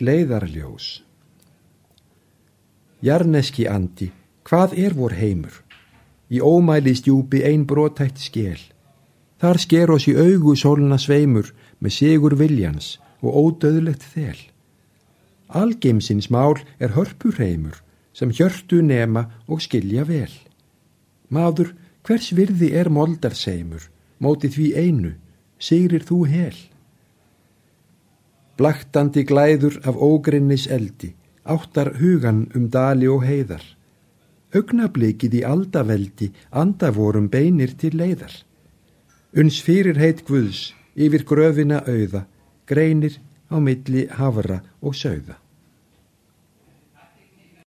Gleiðarljós Jarneski andi, hvað er vor heimur? Í ómæli stjúpi ein brotætt skél. Þar sker oss í augu sólna sveimur með sigur viljans og ódöðlegt þel. Algeimsins mál er hörpur heimur sem hjörtu nema og skilja vel. Maður, hvers virði er moldarseimur, mótið því einu, sigrir þú hel? Blaktandi glæður af ógrinnis eldi, áttar hugan um dali og heiðar. Ögnablikið í aldaveldi, andavorum beinir til leiðar. Uns fyrir heit Guðs, yfir gröfina auða, greinir á milli hafra og sögða.